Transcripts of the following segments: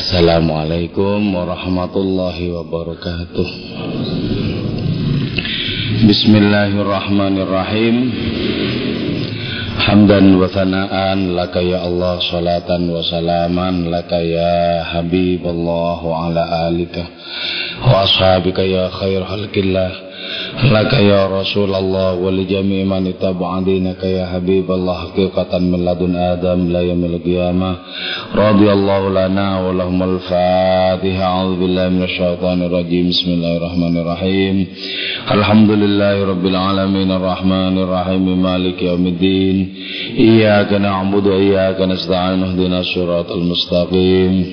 Assalamualaikum warahmatullahi wabarakatuh. Bismillahirrahmanirrahim. Hamdan wa thana'an laka ya Allah salatan wa salaman laka ya Habiballah wa ala alika wa ashabika ya khair halkillah لك يا رسول الله ولجميع من اتبع دينك يا حبيب الله حقيقة من لدن آدم لا يوم القيامة رضي الله لنا ولهم الفاتحة أعوذ بالله من الشيطان الرجيم بسم الله الرحمن الرحيم الحمد لله رب العالمين الرحمن الرحيم مالك يوم الدين إياك نعبد وإياك نستعين اهدنا الصراط المستقيم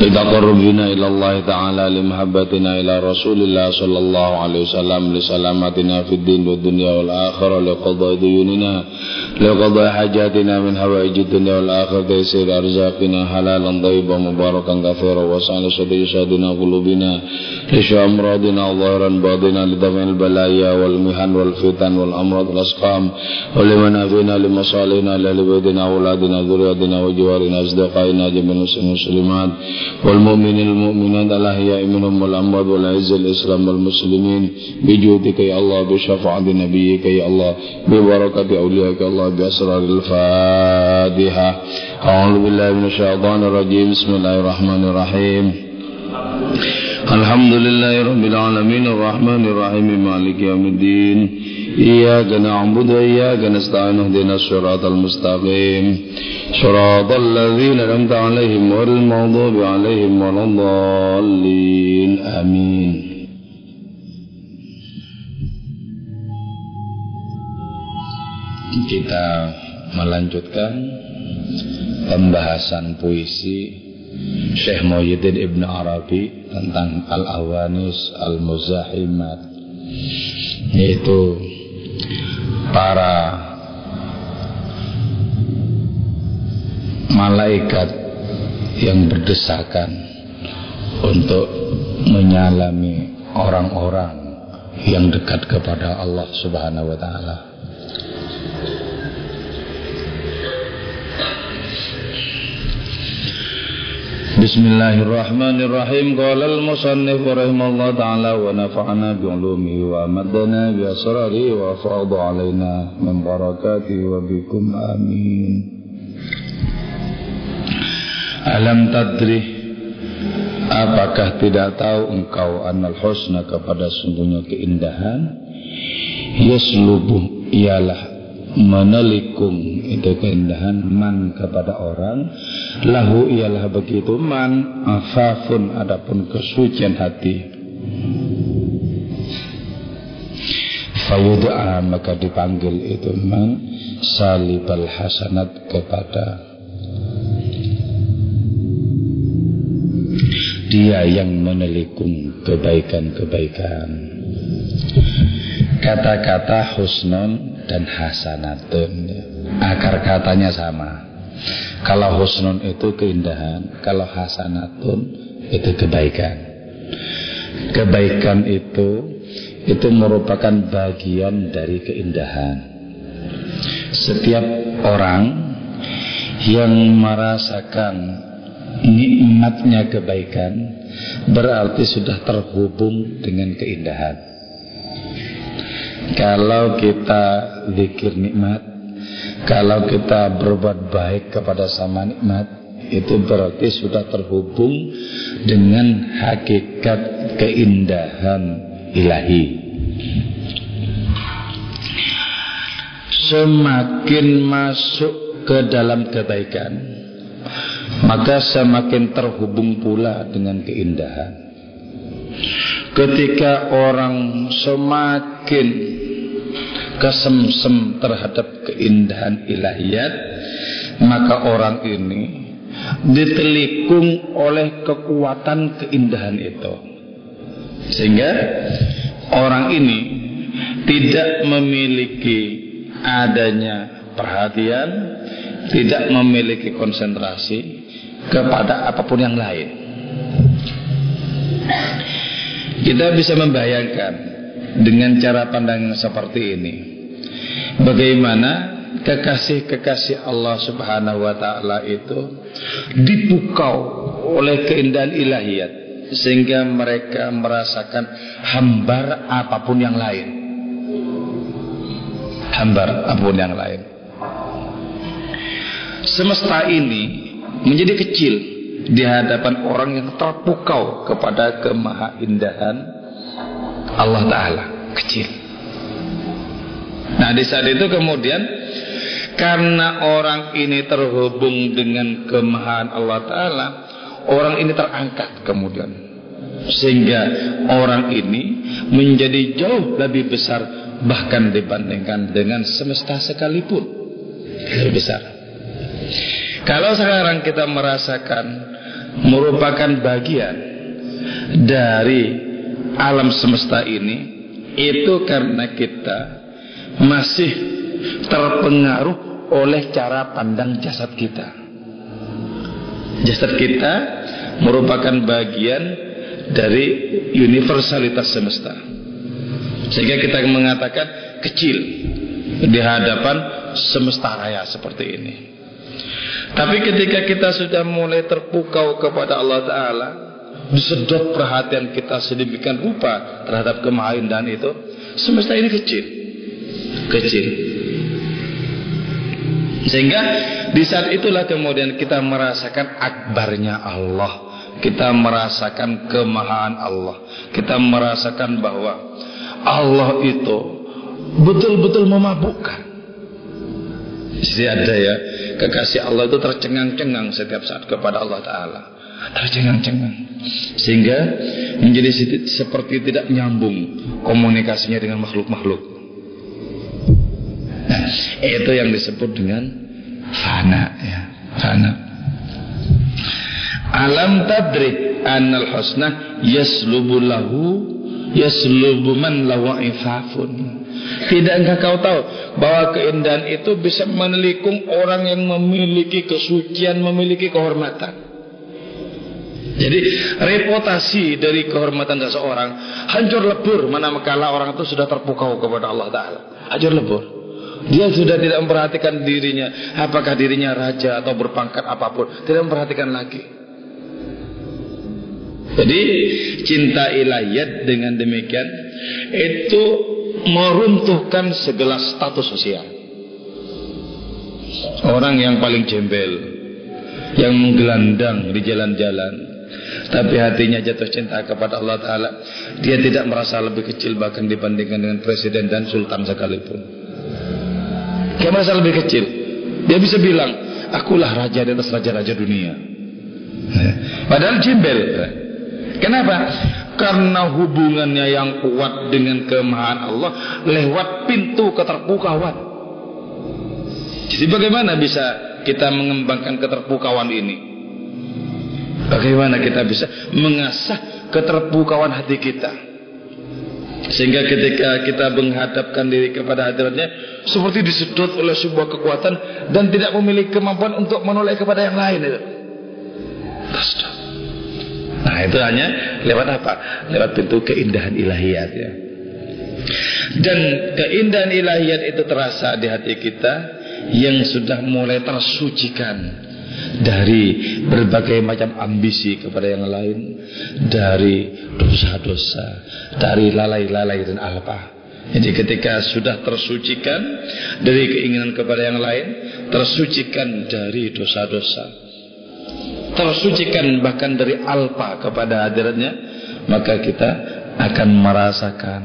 لتقربنا إلى الله تعالى لمحبتنا إلى رسول الله صلى الله عليه وسلم لسلامتنا في الدين والدنيا والآخرة لقضاء ديوننا لقضاء حاجاتنا من هوائج الدنيا والآخرة تيسير أرزاقنا حلالا طيبا مباركا كثيرا وسعنا صدي صدنا قلوبنا لشفاء أمراضنا ظاهرا باطنا لدفع البلايا والمحن والفتن والأمراض الأسقام ولمن أبينا لمصالحنا لأهل بيتنا أولادنا ذرياتنا وجوارنا أصدقائنا جميع المسلمات والمؤمنين المؤمنات الأحياء منهم والأموات والعز الإسلام والمسلمين. بجودك يا الله بشفاعة نبيك يا الله ببركة أوليائك يا الله بأسرار الفاتحة. أعوذ بالله من الشيطان الرجيم. بسم الله الرحمن الرحيم. الحمد لله رب العالمين الرحمن الرحيم. مالك يوم الدين. إياك نعبد وإياك نستعين اهدنا الصراط المستقيم صراط الذين أنعمت عليهم غير المغضوب عليهم ولا الضالين آمين Kita melanjutkan pembahasan puisi Syekh Muhyiddin Ibn Arabi tentang Al-Awanis Al-Muzahimat yaitu para malaikat yang berdesakan untuk menyalami orang-orang yang dekat kepada Allah Subhanahu wa taala. Bismillahirrahmanirrahim. Qala al-musannif rahimahullah ta'ala Wa nafa'ana bi'ulumihi wa amadana bi'asrari Wa fa'adu alaina min barakati wa bikum amin. Alam tadri Apakah tidak tahu engkau Annal husna kepada sungguhnya keindahan? Yaslubu ialah menelikung itu keindahan man kepada orang lahu ialah begitu man afafun adapun kesucian hati. Fawuda'a maka dipanggil itu man salibal hasanat kepada dia yang menelikung kebaikan-kebaikan. Kata-kata husnon dan hasanatun. Akar katanya sama kalau husnun itu keindahan kalau hasanatun itu kebaikan. Kebaikan itu itu merupakan bagian dari keindahan. Setiap orang yang merasakan nikmatnya kebaikan berarti sudah terhubung dengan keindahan. Kalau kita zikir nikmat Kalau kita berbuat baik kepada sama nikmat Itu berarti sudah terhubung Dengan hakikat keindahan ilahi. Semakin masuk ke dalam kebaikan Maka semakin terhubung pula dengan keindahan. Ketika orang semakin kesemsem terhadap keindahan ilahiyat maka orang ini ditelikung oleh kekuatan keindahan itu sehingga orang ini tidak memiliki adanya perhatian tidak memiliki konsentrasi kepada apa pun yang lain kita bisa membayangkan dengan cara pandang seperti ini. Bagaimana kekasih-kekasih Allah Subhanahu wa taala itu dipukau oleh keindahan ilahiyat sehingga mereka merasakan hambar apa pun yang lain. Hambar apa pun yang lain. Semesta ini menjadi kecil di hadapan orang yang terpukau kepada kemahaindahan Allah Ta'ala kecil nah di saat itu kemudian karena orang ini terhubung dengan kemahaan Allah Ta'ala orang ini terangkat kemudian. Sehingga orang ini menjadi jauh lebih besar bahkan dibandingkan dengan semesta sekalipun. Lebih besar. Kalau sekarang kita merasakan merupakan bagian dari alam semesta ini, itu karena kita masih terpengaruh oleh cara pandang jasad kita. Jasad kita merupakan bagian dari universalitas semesta. Sehingga kita mengatakan kecil di hadapan semesta raya seperti ini. Tapi ketika kita sudah mulai terpukau kepada Allah Ta'ala Disedot perhatian kita sedemikian rupa terhadap kemahindahan itu Semesta ini kecil Kecil. Sehingga di saat itulah kemudian kita merasakan akbarnya Allah. Kita merasakan kemahaan Allah. Kita merasakan bahwa Allah itu betul-betul memabukkan. Jadi ada ya kekasih Allah itu tercengang-cengang setiap saat kepada Allah Ta'ala. Tercengang-cengang. Sehingga menjadi seperti tidak nyambung komunikasinya dengan makhluk-makhluk itu yang disebut dengan fana ya fana alam tadri annal husna yaslubu lahu yaslubu man lawa'ifafun Tidakkah kau tahu bahwa keindahan itu bisa menelikung orang yang memiliki kesucian, memiliki kehormatan. Jadi reputasi dari kehormatan seseorang hancur lebur manakala orang itu sudah terpukau kepada Allah Taala. Hancur lebur. Dia sudah tidak memperhatikan dirinya, apakah dirinya raja atau berpangkat apa pun, tidak memperhatikan lagi. Jadi cinta ilahiyat dengan demikian itu meruntuhkan segala status sosial. Orang yang paling jembel, yang menggelandang di jalan-jalan, tapi hatinya jatuh cinta kepada Allah Ta'ala, dia tidak merasa lebih kecil bahkan dibandingkan dengan presiden dan sultan sekalipun. Dia merasa lebih kecil. Dia bisa bilang, akulah raja di atas raja-raja dunia. Padahal jembel. Kenapa? Karena hubungannya yang kuat dengan kemahan Allah lewat pintu keterpukauan. Jadi bagaimana bisa kita mengembangkan keterpukauan ini? Bagaimana kita bisa mengasah keterpukauan hati kita? Sehingga ketika kita menghadapkan diri kepada hadiratnya Seperti disedot oleh sebuah kekuatan Dan tidak memiliki kemampuan untuk menoleh kepada yang lain itu. Nah itu hanya lewat apa? Lewat pintu keindahan ilahiyat ya. Dan keindahan ilahiyat itu terasa di hati kita yang sudah mulai tersucikan dari berbagai macam ambisi kepada yang lain, dari dosa-dosa, dari lalai-lalai dan alpa. Jadi ketika sudah tersucikan dari keinginan kepada yang lain, tersucikan dari dosa-dosa, tersucikan bahkan dari alpa kepada hadiratnya maka kita akan merasakan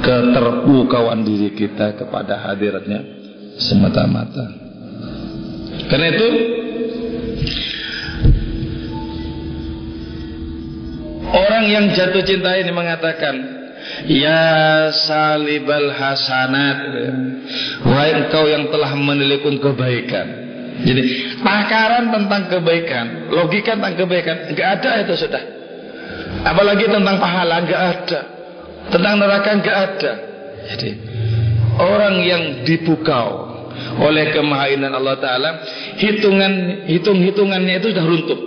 keterpukauan diri kita kepada hadiratnya semata-mata karena itu orang yang jatuh cinta ini mengatakan Ya salibal hasanat Wahai engkau yang telah menelikung kebaikan jadi takaran tentang kebaikan, logika tentang kebaikan, nggak ada itu sudah. Apalagi tentang pahala nggak ada, tentang neraka nggak ada. Jadi orang yang dipukau oleh kemahiran Allah Taala, hitungan hitung hitungannya itu sudah runtuh,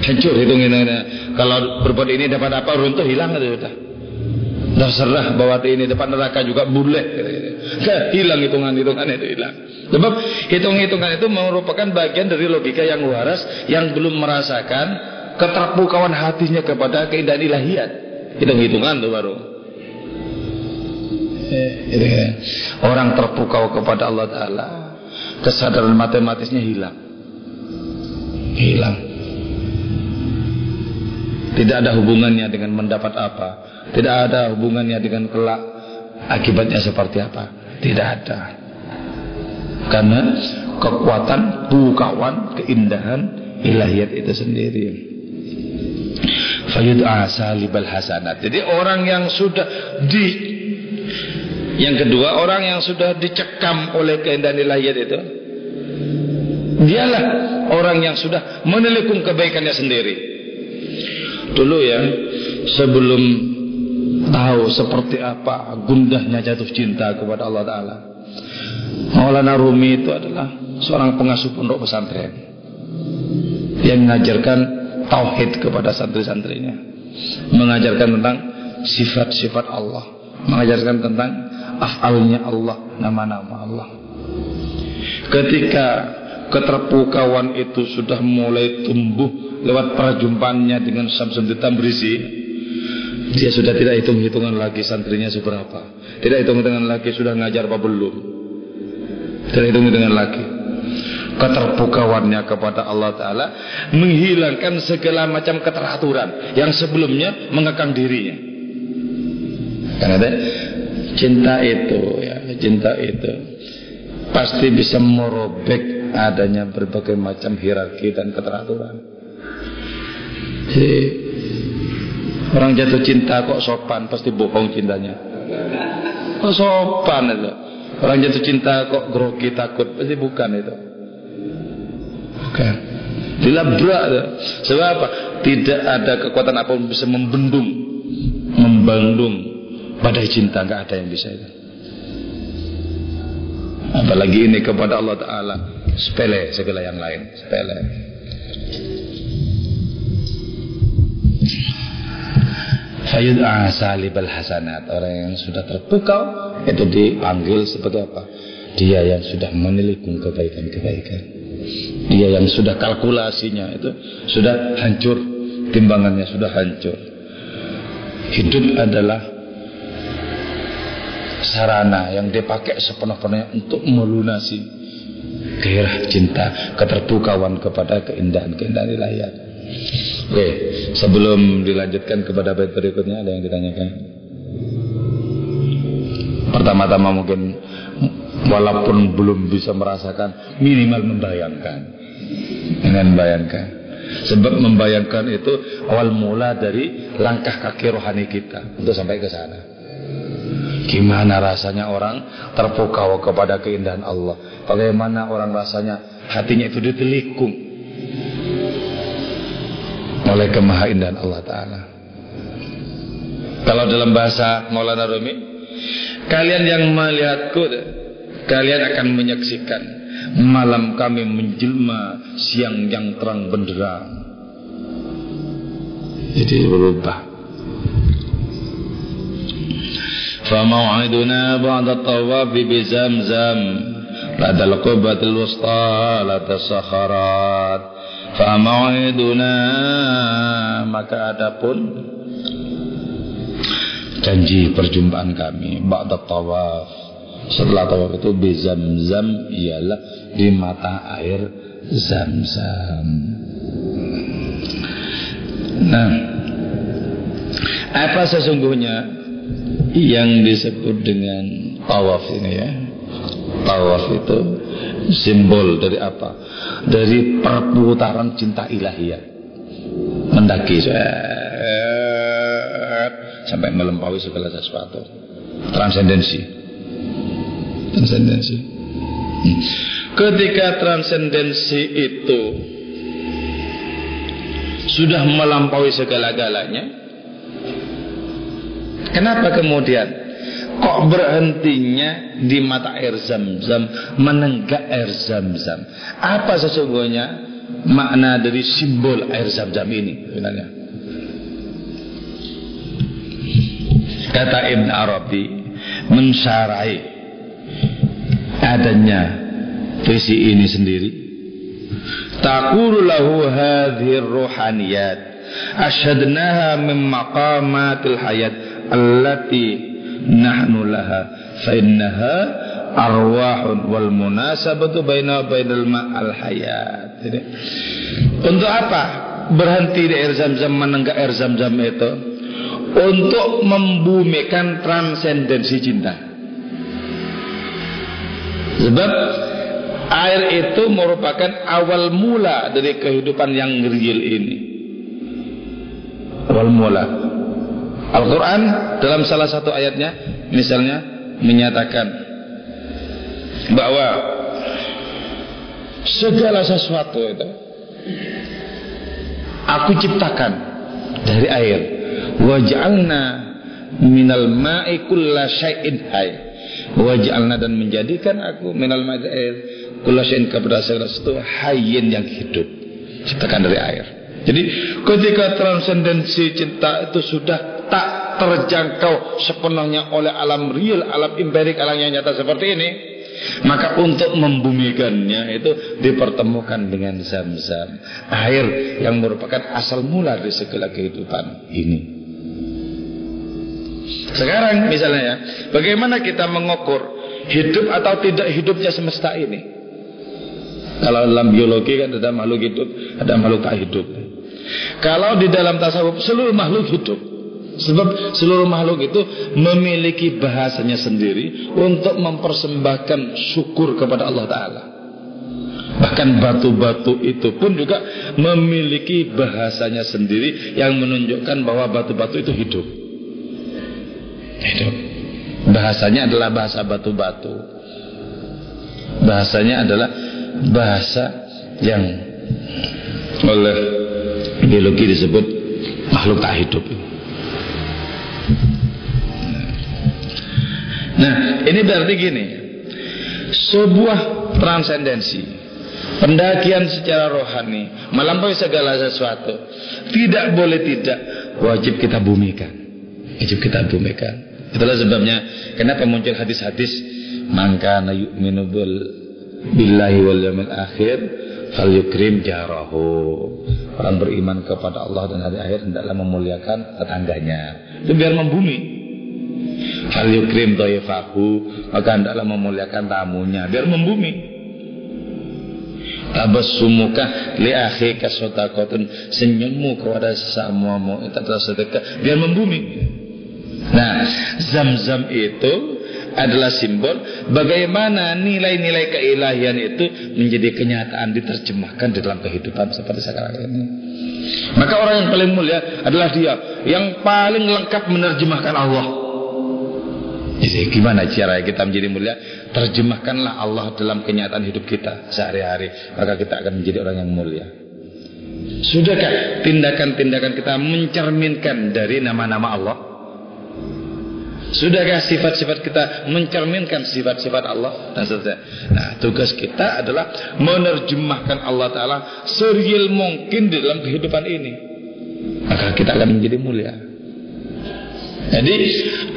hancur hitungannya. Kalau berbuat ini dapat apa runtuh hilang itu sudah. Terserah bahwa ini depan neraka juga boleh. Hilang hitungan-hitungan itu hilang. Sebab hitung-hitungan itu merupakan bagian dari logika yang waras yang belum merasakan keterpukauan hatinya kepada keindahan ilahiyat. Hitung-hitungan tuh baru. Eh, Orang terpukau kepada Allah Ta'ala Kesadaran matematisnya hilang Hilang Tidak ada hubungannya dengan mendapat apa. Tidak ada hubungannya dengan kelak. Akibatnya seperti apa? Tidak ada. Karena kekuatan Bukawan, keindahan Ilahiyat itu sendiri. Fayud'a salibal hasanat. Jadi orang yang sudah di yang kedua, orang yang sudah dicekam oleh keindahan ilahiyat itu, dialah orang yang sudah menelikung kebaikannya sendiri. Dulu ya, sebelum tahu seperti apa gundahnya jatuh cinta kepada Allah Ta'ala. Maulana Rumi itu adalah seorang pengasuh pondok pesantren yang mengajarkan tauhid kepada santri-santrinya, mengajarkan tentang sifat-sifat Allah, mengajarkan tentang afalnya Allah, nama-nama Allah. Ketika keterpukauan itu sudah mulai tumbuh lewat perjumpaannya dengan Samsun Tambrisi, dia sudah tidak hitung-hitungan lagi santrinya seberapa. Tidak hitung-hitungan lagi sudah ngajar apa belum. Tidak hitung-hitungan lagi. Keterpukauannya kepada Allah Ta'ala menghilangkan segala macam keteraturan yang sebelumnya mengekang dirinya. Karena cinta itu ya cinta itu pasti bisa merobek adanya berbagai macam hierarki dan keteraturan jadi orang jatuh cinta kok sopan? Pasti bohong cintanya. Kok sopan itu? Orang jatuh cinta kok grogi takut? Pasti bukan itu. Bukan. Dilabrak sebab apa? Tidak ada kekuatan apa pun bisa membendung membandung Badai cinta. Nggak ada yang bisa itu. Apalagi ini kepada Allah Ta'ala. Sepele segala yang lain. Sepele Fayud'a salibal hasanat. Orang yang sudah terpukau Itu dipanggil sebagai apa? Dia yang sudah menelikung kebaikan-kebaikan. Dia yang sudah kalkulasinya Itu sudah hancur. Timbangannya sudah hancur. Hidup adalah sarana yang dipakai sepenuh-penuhnya untuk melunasi gairah cinta, keterpukauan kepada keindahan-keindahan ilahiyat. Oke, sebelum dilanjutkan kepada bait berikutnya ada yang ditanyakan? Pertama-tama mungkin walaupun belum bisa merasakan minimal membayangkan dengan bayangkan sebab membayangkan itu awal mula dari langkah kaki rohani kita untuk sampai ke sana Gimana rasanya orang terpukau kepada keindahan Allah? Bagaimana orang rasanya hatinya itu ditelikung oleh kemahaindahan Allah Ta'ala. Kalau dalam bahasa Maulana Rumi, kalian yang melihatku, kalian akan menyaksikan malam kami menjelma siang yang terang benderang. Jadi berubah فموعدنا بعد الطواف بزمزم لدى القبة الوسطى لدى الصخرات Fama'iduna maka adapun janji perjumpaan kami ba'da tawaf. Setelah tawaf itu bizamzam ialah di mata air zamzam. Nah apa sesungguhnya yang disebut dengan tawaf ini ya? Tawaf itu simbol dari apa? Dari perputaran cinta ilahiyah. Mendaki. Sampai melampaui segala sesuatu. Transendensi transendensi ketika transendensi itu sudah melampaui segala-galanya Kenapa kemudian kok berhentinya di mata air zam-zam, menenggak air zam-zam? Apa sesungguhnya makna dari simbol air zam-zam ini sebenarnya? Kata Ibn Arabi mensarai adanya visi ini sendiri. Taqulu lahu hadhihi ruhaniyat min maqamatil hayat allati nahnu laha fa innaha arwahun wal munasabatu baina bainal ma'al hayat. Jadi, untuk apa berhenti di air zam-zam menenggak air zam-zam itu? Untuk membumikan transendensi cinta. Sebab air itu merupakan awal mula dari kehidupan yang real ini. Awal mula. Al-Quran dalam salah satu ayatnya misalnya menyatakan bahwa segala sesuatu itu aku ciptakan dari air. Waj'alna minal ma'i kulla syai'in hay waj'alna dan menjadikan aku minal ma'i kulla syai'in. Kepada segala sesuatu hayyin yang hidup ciptakan dari air. Jadi ketika transendensi cinta itu sudah tak terjangkau sepenuhnya oleh alam real, alam empirik, alam yang nyata seperti ini, maka untuk membumikannya itu dipertemukan dengan zam-zam. Air yang merupakan asal mula dari segala kehidupan ini. Sekarang misalnya ya, bagaimana kita mengukur hidup atau tidak hidupnya semesta ini? Kalau dalam biologi kan ada makhluk hidup, ada makhluk tak hidup. Kalau di dalam tasawuf seluruh makhluk hidup. Sebab seluruh makhluk itu memiliki bahasanya sendiri untuk mempersembahkan syukur kepada Allah Ta'ala. Bahkan batu-batu itu pun juga memiliki bahasanya sendiri yang menunjukkan bahwa batu-batu itu hidup. Hidup. Bahasanya adalah bahasa batu-batu. Bahasanya adalah bahasa yang oleh biologi disebut makhluk tak hidup. Nah, ini berarti gini. Sebuah transendensi, pendakian secara rohani, melampaui segala sesuatu, tidak boleh tidak wajib kita bumikan. Wajib kita bumikan. Itulah sebabnya kenapa muncul hadis-hadis maka yu'minu bil billahi wal yawmil akhir falyukrim jarahu. Orang beriman kepada Allah dan hari akhir hendaklah memuliakan tetangganya. Itu biar membumi. Fal yukrim toifahu Maka hendaklah memuliakan tamunya Biar membumi Tabassumuka li akhika sotakotun Senyummu kepada sesamuamu Itu adalah sedekah Biar membumi Nah zam-zam itu adalah simbol bagaimana nilai-nilai keilahian itu menjadi kenyataan diterjemahkan di dalam kehidupan seperti sekarang ini. Maka orang yang paling mulia adalah dia yang paling lengkap menerjemahkan Allah. Jadi gimana cara kita menjadi mulia? Terjemahkanlah Allah dalam kenyataan hidup kita sehari-hari, maka kita akan menjadi orang yang mulia. Sudahkah tindakan-tindakan kita mencerminkan dari nama-nama Allah? Sudahkah sifat-sifat kita mencerminkan sifat-sifat Allah dan seterusnya? Nah, tugas kita adalah menerjemahkan Allah Ta'ala serial mungkin di dalam kehidupan ini. Maka kita akan menjadi mulia. Jadi,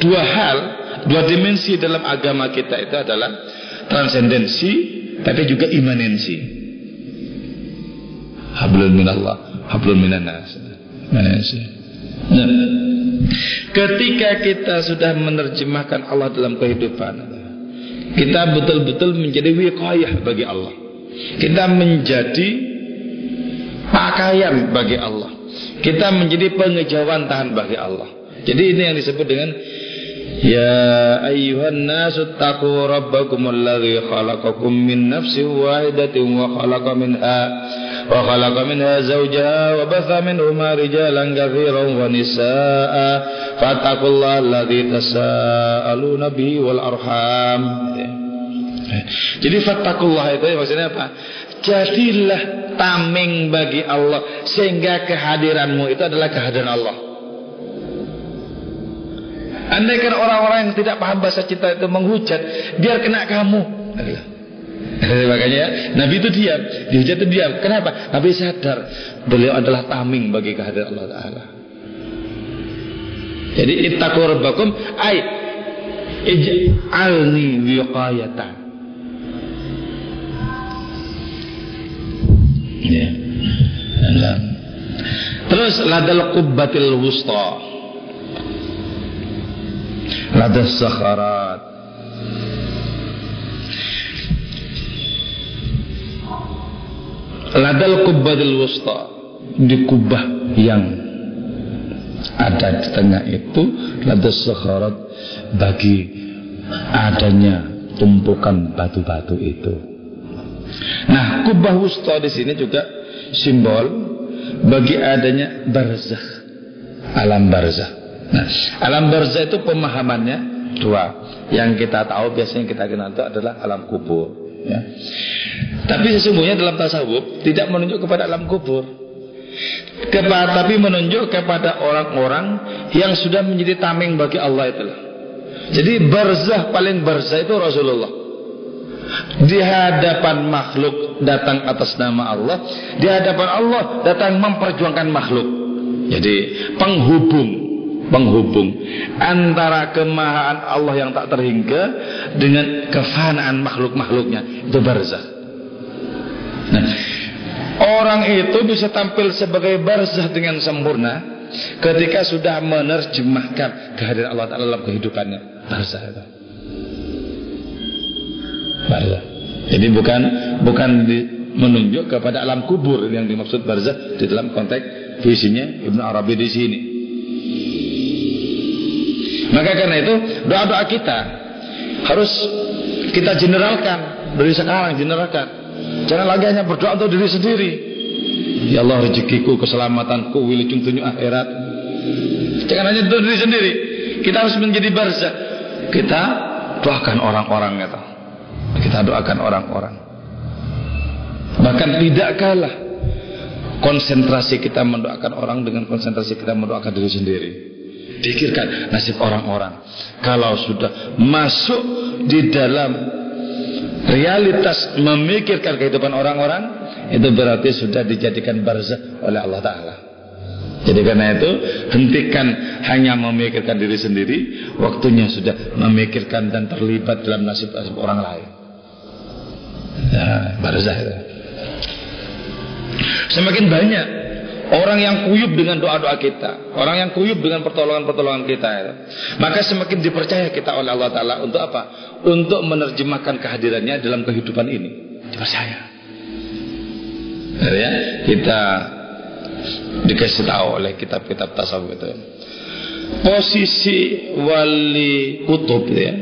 dua hal Dua dimensi dalam agama kita itu adalah transendensi tapi juga imanensi. Hablun minallah, hablun minanas. Imanensi. Nah, ketika kita sudah menerjemahkan Allah dalam kehidupan, kita betul-betul menjadi wiqayah bagi Allah. Kita menjadi pakaian bagi Allah. Kita menjadi pengejauhan tahan bagi Allah. Jadi ini yang disebut dengan يا أيها الناس اتقوا ربكم الذي خلقكم من نفس واحدة وخلق منها وخلق منها زوجها وبث منهما رجالا كثيرا ونساء فاتقوا الله الذي تساءلون به والأرحام Jadi fattakullah itu maksudnya apa? Jadilah tameng bagi Allah sehingga kehadiranmu itu adalah kehadiran Allah. Andaikan orang-orang yang tidak paham bahasa cinta itu menghujat, biar kena kamu. Makanya Nabi itu diam, dihujat itu diam. Kenapa? Nabi sadar beliau adalah taming bagi kehadiran Allah Taala. Jadi ittaqu rabbakum ay ij'alni wiqayatan. Ya. Terus ladal qubbatil wusta. Ladal sakharat. Ladal qubbatil wusta. Di kubah yang ada di tengah itu ladas sakharat bagi adanya tumpukan batu-batu itu. Nah, kubah wusta di sini juga simbol bagi adanya barzah, alam barzah. Nah, alam barzah itu pemahamannya dua. Yang kita tahu biasanya kita kenal itu adalah alam kubur. Ya. Tapi sesungguhnya dalam tasawuf tidak menunjuk kepada alam kubur kepada, tapi menunjuk kepada orang-orang yang sudah menjadi tameng bagi Allah itu. Jadi barzah paling barzah itu Rasulullah. Di hadapan makhluk datang atas nama Allah, di hadapan Allah datang memperjuangkan makhluk. Jadi penghubung, penghubung antara kemahaan Allah yang tak terhingga dengan kefanaan makhluk-makhluknya itu barzah. Nah, Orang itu bisa tampil sebagai barzah dengan sempurna ketika sudah menerjemahkan kehadiran Allah Taala dalam kehidupannya. Barzah itu. Barzah. Jadi bukan bukan di, menunjuk kepada alam kubur yang dimaksud barzah di dalam konteks visinya Ibnu Arabi di sini. Maka karena itu doa-doa kita harus kita generalkan dari sekarang generalkan Jangan lagi hanya berdoa untuk diri sendiri. Ya Allah rezekiku, keselamatanku, wilujeng tunjuk akhirat. Jangan hanya untuk diri sendiri. Kita harus menjadi barza. Kita doakan orang-orang kata. Kita doakan orang-orang. Bahkan tidak kalah konsentrasi kita mendoakan orang dengan konsentrasi kita mendoakan diri sendiri. Pikirkan nasib orang-orang. Kalau sudah masuk di dalam realitas memikirkan kehidupan orang-orang itu berarti sudah dijadikan barzah oleh Allah Ta'ala. Jadi karena itu hentikan hanya memikirkan diri sendiri waktunya sudah memikirkan dan terlibat dalam nasib-nasib orang lain. Nah, barzah itu. Semakin banyak Orang yang kuyup dengan doa-doa kita. Orang yang kuyup dengan pertolongan-pertolongan kita. Maka semakin dipercaya kita oleh Allah Ta'ala Untuk apa? Untuk menerjemahkan kehadirannya dalam kehidupan ini. Dipercaya. Ya, Kita dikasih tahu oleh kitab-kitab tasawuf itu. Posisi wali kutub ya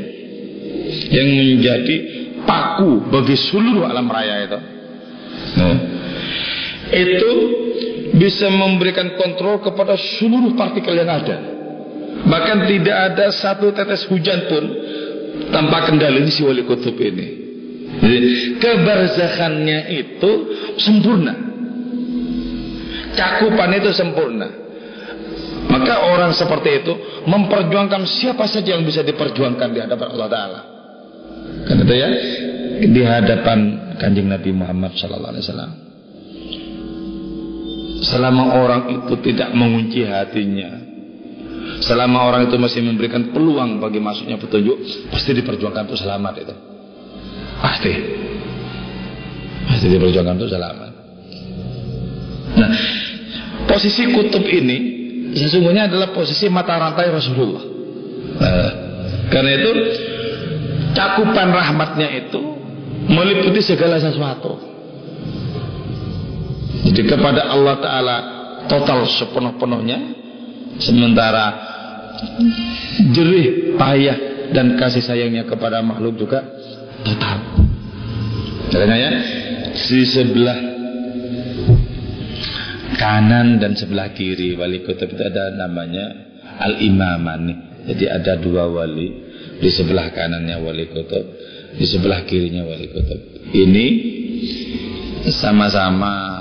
Yang menjadi paku bagi seluruh alam raya itu. Nah, Itu bisa memberikan kontrol kepada seluruh partikel yang ada. Bahkan tidak ada satu tetes hujan pun tanpa kendali si wali kutub ini. Jadi kebarzahannya itu sempurna. Cakupan itu sempurna. Maka orang seperti itu memperjuangkan siapa saja yang bisa diperjuangkan di hadapan Allah Taala. Kan itu ya di hadapan kanjeng Nabi Muhammad Sallallahu Alaihi Wasallam. Selama orang itu tidak mengunci hatinya Selama orang itu masih memberikan peluang bagi masuknya petunjuk Pasti diperjuangkan untuk selamat itu. Pasti. Pasti diperjuangkan untuk selamat. Nah Posisi kutub ini Sesungguhnya adalah posisi mata rantai Rasulullah. Nah, Karena itu Cakupan rahmatnya itu Meliputi segala sesuatu jadi kepada Allah Ta'ala total sepenuh-penuhnya Sementara jerih, payah dan kasih sayangnya kepada makhluk juga total. Karena ya di sebelah kanan dan sebelah kiri wali kutub itu ada namanya al-imaman jadi ada dua wali di sebelah kanannya wali kutub di sebelah kirinya wali kutub. Ini sama-sama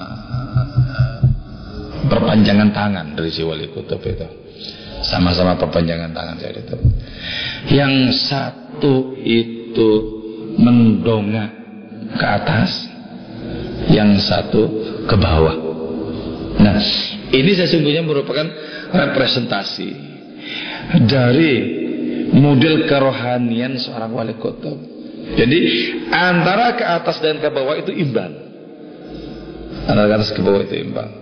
perpanjangan tangan dari si wali kutub itu sama-sama perpanjangan tangan dari itu yang satu itu mendongak ke atas yang satu ke bawah nah ini sesungguhnya merupakan representasi dari model kerohanian seorang wali kutub. Jadi antara ke atas dan ke bawah itu imbang. Antara ke atas ke bawah itu imbang.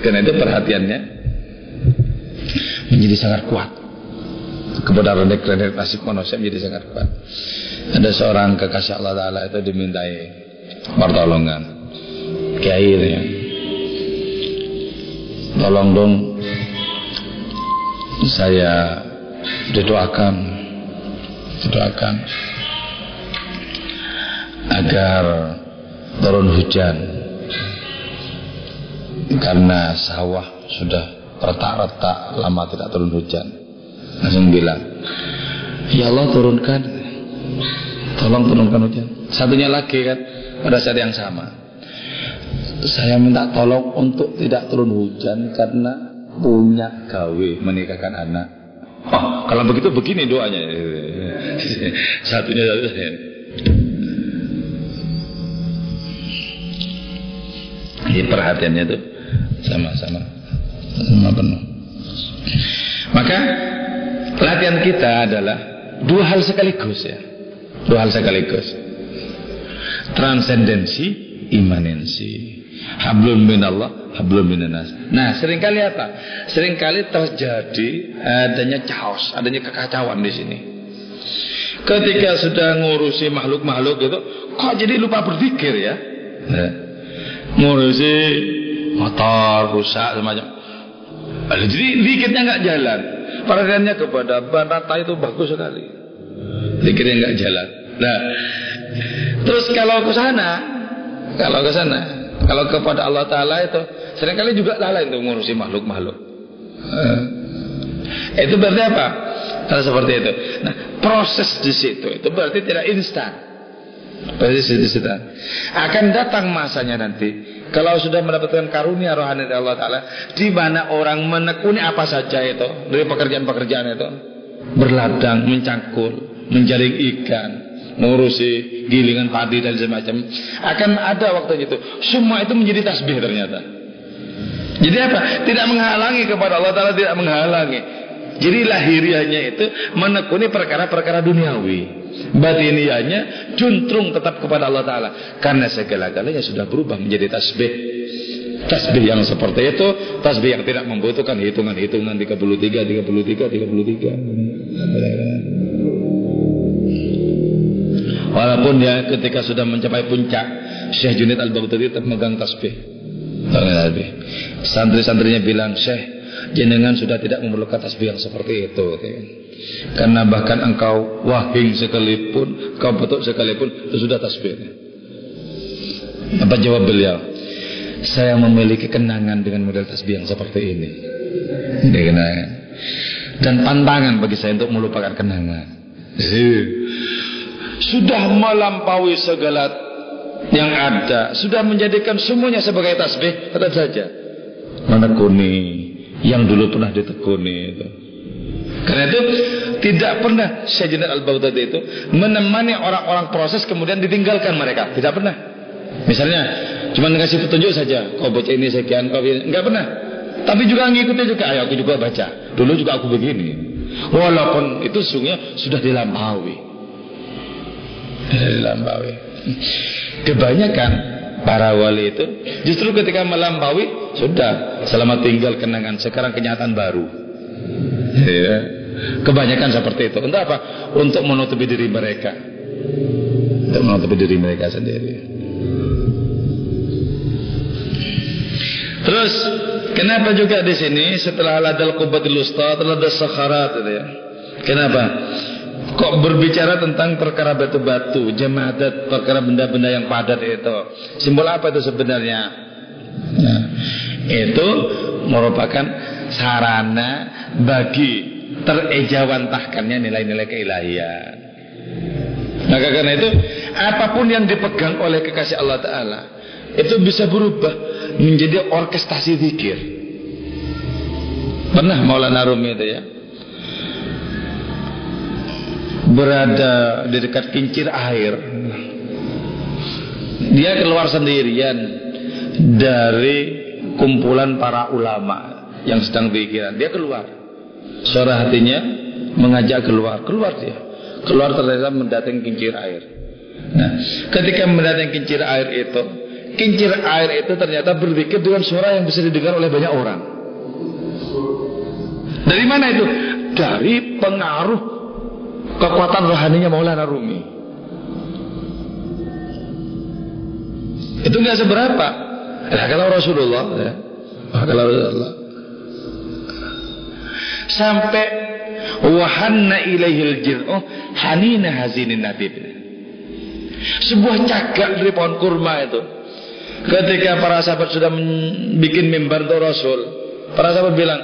Karena itu perhatiannya menjadi sangat kuat. Kepada renek-renek nasib manusia menjadi sangat kuat. Ada seorang kekasih Allah Ta'ala itu dimintai pertolongan. Kiai ya. Tolong dong saya didoakan didoakan agar turun hujan karena sawah sudah retak-retak lama tidak turun hujan. Langsung bilang ya Allah turunkan. Tolong turunkan hujan. Satunya lagi kan pada saat yang sama. Saya minta tolong untuk tidak turun hujan karena punya gawe menikahkan anak. Oh kalau begitu begini doanya. Satunya satunya Jadi perhatiannya itu sama-sama sama penuh. Maka latihan kita adalah dua hal sekaligus ya. Dua hal sekaligus. Transendensi, imanensi. Hablum minallah, hablum minanas. Nah, sering kali apa? Seringkali terjadi adanya chaos, adanya kekacauan di sini. Ketika sudah ngurusi makhluk-makhluk itu, kok jadi lupa berpikir ya? Nah, ngurusi motor rusak semacam. Jadi dikitnya nggak jalan. Perhatiannya kepada banata itu bagus sekali. Dikitnya nggak jalan. Nah, terus kalau ke sana, kalau ke sana, kalau kepada Allah Taala itu sering kali juga lalai untuk ngurusi makhluk-makhluk. Eh, itu berarti apa? Kalau seperti itu. Nah, proses di situ itu berarti tidak instan. Pasti situ Akan datang masanya nanti kalau sudah mendapatkan karunia rohani dari Allah Taala, di mana orang menekuni apa saja itu dari pekerjaan-pekerjaan itu, berladang, mencangkul, menjaring ikan, mengurusi gilingan padi dan semacam, akan ada waktunya itu. Semua itu menjadi tasbih ternyata. Jadi apa? Tidak menghalangi kepada Allah Taala, tidak menghalangi. Jadi lahiriahnya itu menekuni perkara-perkara duniawi batinianya juntrung tetap kepada Allah Ta'ala. Karena segala-galanya sudah berubah menjadi tasbih. Tasbih yang seperti itu tasbih yang tidak membutuhkan hitungan-hitungan 33 33 33 walaupun ya ketika sudah mencapai puncak Syekh Junid Al-Baghdadi tetap megang tasbih. Santri-santrinya bilang Syekh jenengan sudah tidak memerlukan tasbih yang seperti itu karena bahkan engkau wahing sekalipun, kau betul sekalipun, itu sudah tasbih. Apa jawab beliau? Saya memiliki kenangan dengan model tasbih yang seperti ini. Ini kenangan. Dan pantangan bagi saya untuk melupakan kenangan. Sudah melampaui segala yang ada, sudah menjadikan semuanya sebagai tasbih, tetap saja menekuni yang dulu pernah ditekuni itu. Karena itu tidak pernah Sayyidina Al-Baghdadi itu menemani orang-orang proses kemudian ditinggalkan mereka. Tidak pernah. Misalnya cuma ngasih petunjuk saja. Kau baca ini sekian, kau ini. Enggak pernah. Tapi juga ngikuti juga. Ayo aku juga baca. Dulu juga aku begini. Walaupun itu sungguhnya sudah dilampaui. Dilampaui. Kebanyakan para wali itu justru ketika melampaui sudah selamat tinggal kenangan sekarang kenyataan baru ya. Kebanyakan seperti itu. Untuk apa? Untuk menutupi diri mereka. Untuk menutupi diri mereka sendiri. Terus kenapa juga di sini setelah ladal qubatil usta telah ada sakharat itu ya. Kenapa? Kok berbicara tentang perkara batu-batu, jemaat, perkara benda-benda yang padat itu. Simbol apa itu sebenarnya? Nah, itu merupakan sarana bagi terejawantahkannya nilai-nilai keilahian. Maka karena itu apa pun yang dipegang oleh kekasih Allah Ta'ala itu bisa berubah menjadi orkestrasi zikir. Pernah Maulana Rumi itu ya berada di dekat kincir air. Dia keluar sendirian dari kumpulan para ulama yang sedang pikiran. Dia keluar. Suara hatinya mengajak keluar. Keluar dia. Keluar ternyata mendatangi kincir air. Nah, ketika mendatangi kincir air itu, kincir air itu ternyata berpikir dengan suara yang bisa didengar oleh banyak orang. Dari mana itu? Dari pengaruh kekuatan rohaninya Maulana Rumi. Itu nggak seberapa. Nah, kalau Rasulullah, ya, kalau Rasulullah sampai wahanna ilaihil jir'u hanina hazinin natib. Sebuah cagak dari pohon kurma itu. Ketika para sahabat sudah bikin mimbar untuk Rasul, para sahabat bilang,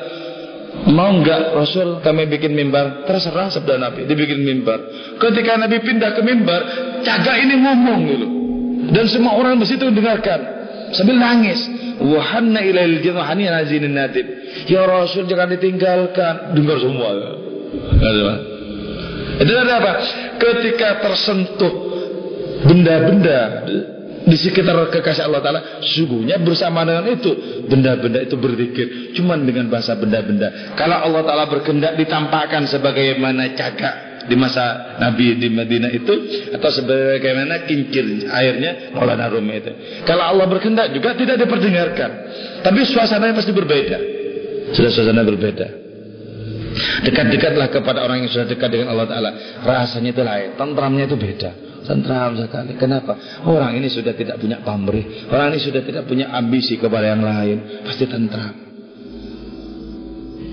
Mau enggak Rasul kami bikin mimbar? Terserah sabda Nabi Dibikin mimbar. Ketika Nabi pindah ke mimbar Cagak ini ngomong gitu. Dan semua orang di situ mendengarkan Sambil nangis Wahanna ilail jin wahani nazinin natib Ya Rasul jangan ditinggalkan. Dengar semua. Itu ada apa? Ketika tersentuh Benda-benda di sekitar kekasih Allah Ta'ala sungguhnya bersama dengan itu. Benda-benda itu berzikir cuman dengan bahasa benda-benda. Kalau Allah Ta'ala berkendak ditampakkan sebagaimana cagak di masa Nabi di Madinah itu atau sebagaimana kincir airnya Maulana Rumi itu kalau Allah berkendak juga tidak diperdengarkan tapi suasananya pasti berbeda sudah suasana berbeda dekat-dekatlah kepada orang yang sudah dekat dengan Allah Ta'ala rasanya itu lain tentramnya itu beda Tentram sekali. Kenapa? Orang ini sudah tidak punya pamrih. Orang ini sudah tidak punya ambisi kepada yang lain. Pasti tentram.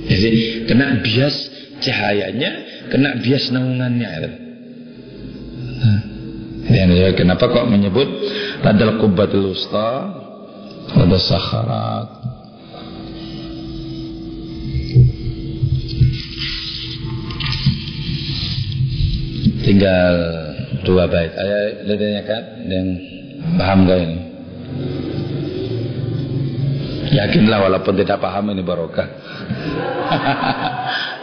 Jadi kena bias cahayanya, kena bias naungannya. Ya, kenapa kok menyebut ladal kubbatul usta, ladal sakharat. Tinggal dua bait. Ayah ditanyakan yang paham gak ini? Yakinlah walaupun tidak paham ini barokah.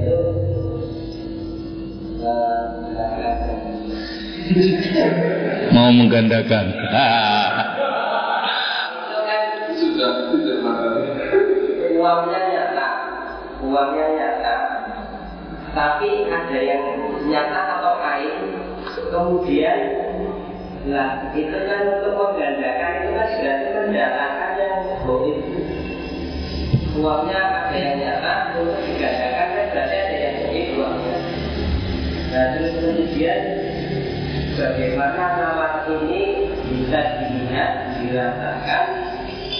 mau menggandakan. Uangnya nyata uangnya nyata tapi ada yang nyata atau kain kemudian lah itu kan untuk menggandakan itu kan berarti mendatangkan yang goib uangnya ada yang nyata untuk digandakan kan berarti ada yang goib uangnya nah terus kemudian bagaimana nama ini bisa dilihat dirasakan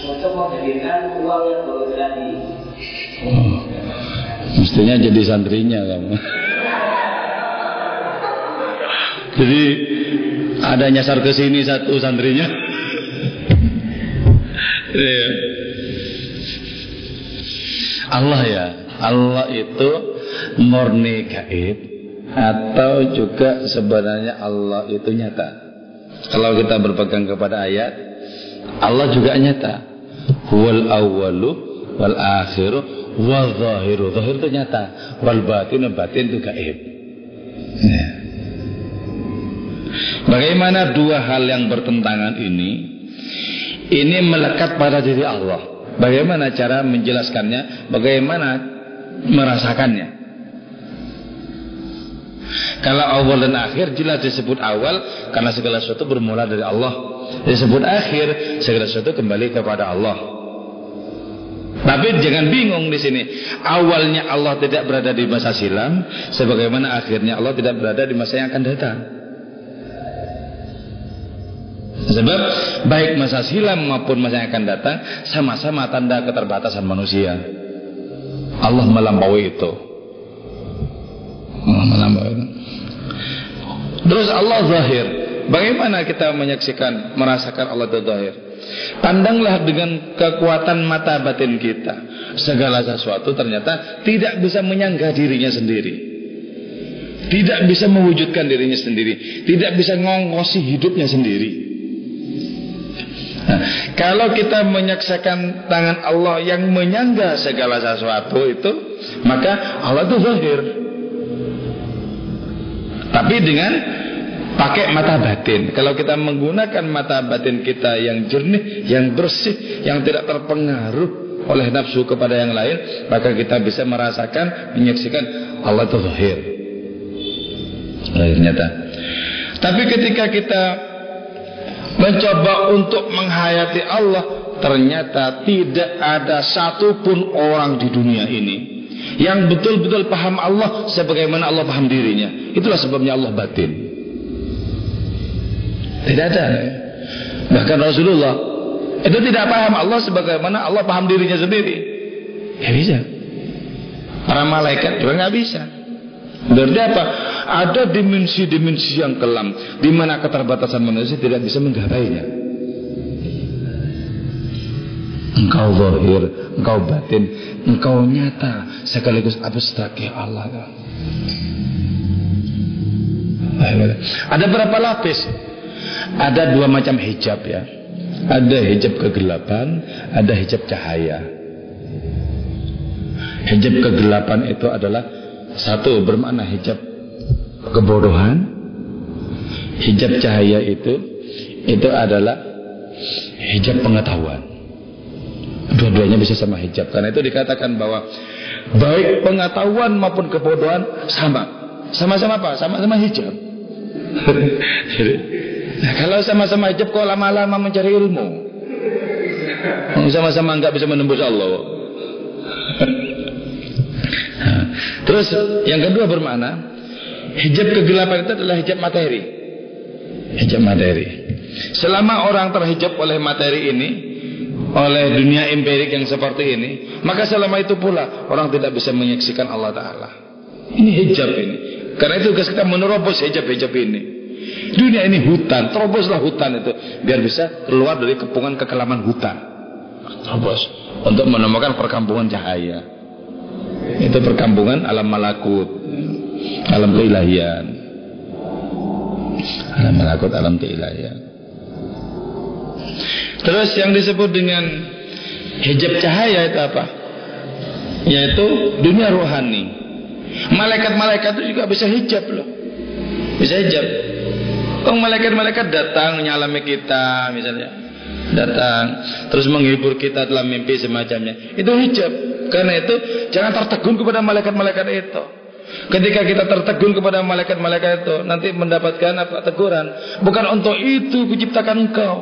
untuk menghadirkan uang yang goib tadi hmm. mestinya jadi santrinya kamu jadi ada nyasar ke sini satu santrinya. Iya. Allah ya, Allah itu murni gaib atau juga sebenarnya Allah itu nyata. Kalau kita berpegang kepada ayat, Allah juga nyata. Wal awalu wal akhiru wal zahiru. Zahir itu nyata. Wal batin batin itu gaib. Ya. Bagaimana dua hal yang bertentangan ini ini melekat pada diri Allah. Bagaimana cara menjelaskannya? Bagaimana merasakannya? Kalau awal dan akhir jelas disebut awal karena segala sesuatu bermula dari Allah. Disebut akhir segala sesuatu kembali kepada Allah. Tapi jangan bingung di sini. Awalnya Allah tidak berada di masa silam, sebagaimana akhirnya Allah tidak berada di masa yang akan datang. Sebab baik masa silam maupun masa yang akan datang sama-sama tanda keterbatasan manusia. Allah melampaui itu. Itu. Terus Allah zahir. Bagaimana kita menyaksikan, merasakan Allah itu zahir? Pandanglah dengan kekuatan mata batin kita. Segala sesuatu ternyata tidak bisa menyangga dirinya sendiri. Tidak bisa mewujudkan dirinya sendiri. Tidak bisa ngongkosi hidupnya sendiri. Nah, kalau kita menyaksikan tangan Allah yang menyangga segala sesuatu itu, maka Allah itu zahir. Tapi dengan pakai mata batin. Kalau kita menggunakan mata batin kita yang jernih, yang bersih, yang tidak terpengaruh oleh nafsu kepada yang lain, maka kita bisa merasakan, menyaksikan Allah itu zahir. Tapi ketika kita mencoba untuk menghayati Allah, ternyata tidak ada satupun orang di dunia ini yang betul-betul paham Allah sebagaimana Allah paham dirinya. Itulah sebabnya Allah batin. Tidak ada. Bahkan Rasulullah itu tidak paham Allah sebagaimana Allah paham dirinya sendiri. Ya bisa. Para malaikat juga nggak bisa. Berarti apa? Ada dimensi-dimensi yang kelam di mana keterbatasan manusia tidak bisa menggapainya. Engkau zahir, engkau batin, engkau nyata sekaligus abstrak ya Allah. Ada berapa lapis? Ada dua macam hijab ya. Ada hijab kegelapan, ada hijab cahaya. Hijab kegelapan itu adalah satu bermakna hijab kebodohan. Hijab cahaya itu itu adalah hijab pengetahuan. Dua-duanya bisa sama hijab. Karena itu dikatakan bahwa baik pengetahuan maupun kebodohan sama. Sama-sama apa? Sama-sama hijab. Nah, kalau sama-sama hijab kok lama-lama mencari ilmu? Sama-sama nggak bisa menembus Allah. Nah, terus yang kedua bermakna hijab kegelapan itu adalah hijab materi. Hijab materi. Selama orang terhijab oleh materi ini, oleh dunia empirik yang seperti ini, maka selama itu pula orang tidak bisa menyaksikan Allah Taala. Ini hijab ini. Karena itu kita menerobos hijab-hijab ini. Dunia ini hutan, teroboslah hutan itu biar bisa keluar dari kepungan kekelaman hutan. Terobos untuk menemukan perkampungan cahaya. Itu perkampungan alam malakut, alam keilahian. Alam malakut, alam keilahian. Terus yang disebut dengan hijab cahaya itu apa? Yaitu dunia rohani. Malaikat-malaikat itu juga bisa hijab loh. Bisa hijab. Oh malaikat-malaikat datang menyalami kita misalnya datang terus menghibur kita dalam mimpi semacamnya itu hijab karena itu jangan tertegun kepada malaikat-malaikat itu ketika kita tertegun kepada malaikat-malaikat itu nanti mendapatkan apa teguran bukan untuk itu kuciptakan engkau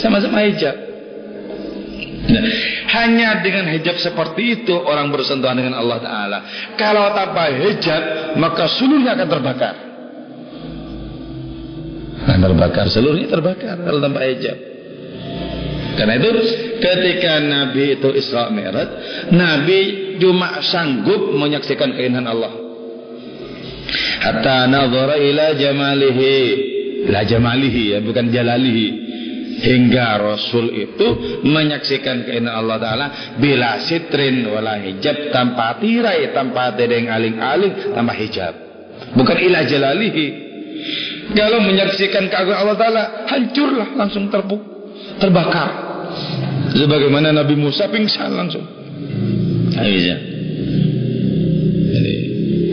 sama-sama hijab Nah, hanya dengan hijab seperti itu orang bersentuhan dengan Allah Ta'ala. Kalau tanpa hijab, maka seluruhnya akan terbakar. Akan terbakar, seluruhnya terbakar kalau tanpa hijab. Karena itu ketika Nabi itu Isra Mi'raj, Nabi cuma sanggup menyaksikan keindahan Allah. Hatta nazara ila jamalihi, la jamalihi ya, bukan jalalihi hingga Rasul itu menyaksikan keindahan Allah Ta'ala bila sitrin wala hijab tanpa tirai tanpa tedeng aling-aling tanpa hijab. Bukan ilah jalalihi. Kalau menyaksikan keagungan Allah Ta'ala hancurlah langsung terbuk terbakar. Sebagaimana Nabi Musa pingsan langsung. Aizah.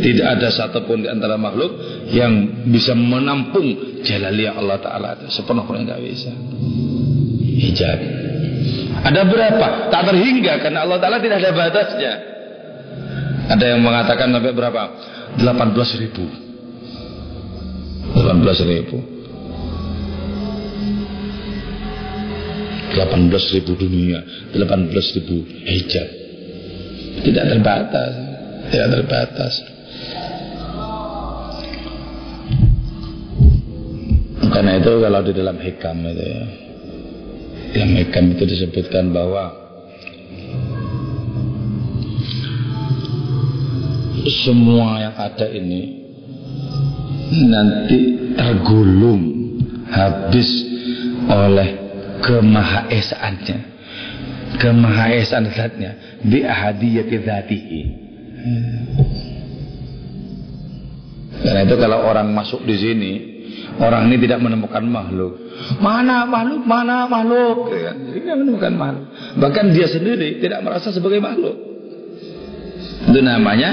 Tidak ada satupun di antara makhluk yang bisa menampung jalaliyah Allah Ta'ala sepenuhnya nggak bisa hijab. Ada berapa? Tak terhingga karena Allah Ta'ala tidak ada batasnya. Ada yang mengatakan sampai berapa? 18 ribu. 18 ribu. 18 ribu dunia 18 ribu hijab Tidak terbatas Tidak terbatas Karena itu kalau di dalam hikam itu ya dalam hikam itu disebutkan bahwa semua yang ada ini nanti tergulung habis oleh kemahaesaannya. Kemahaesaan zatnya bi ahadiyati dzatihi karena itu kalau orang masuk di sini orang ini tidak menemukan makhluk mana makhluk mana makhluk ya, tidak menemukan makhluk bahkan dia sendiri tidak merasa sebagai makhluk itu namanya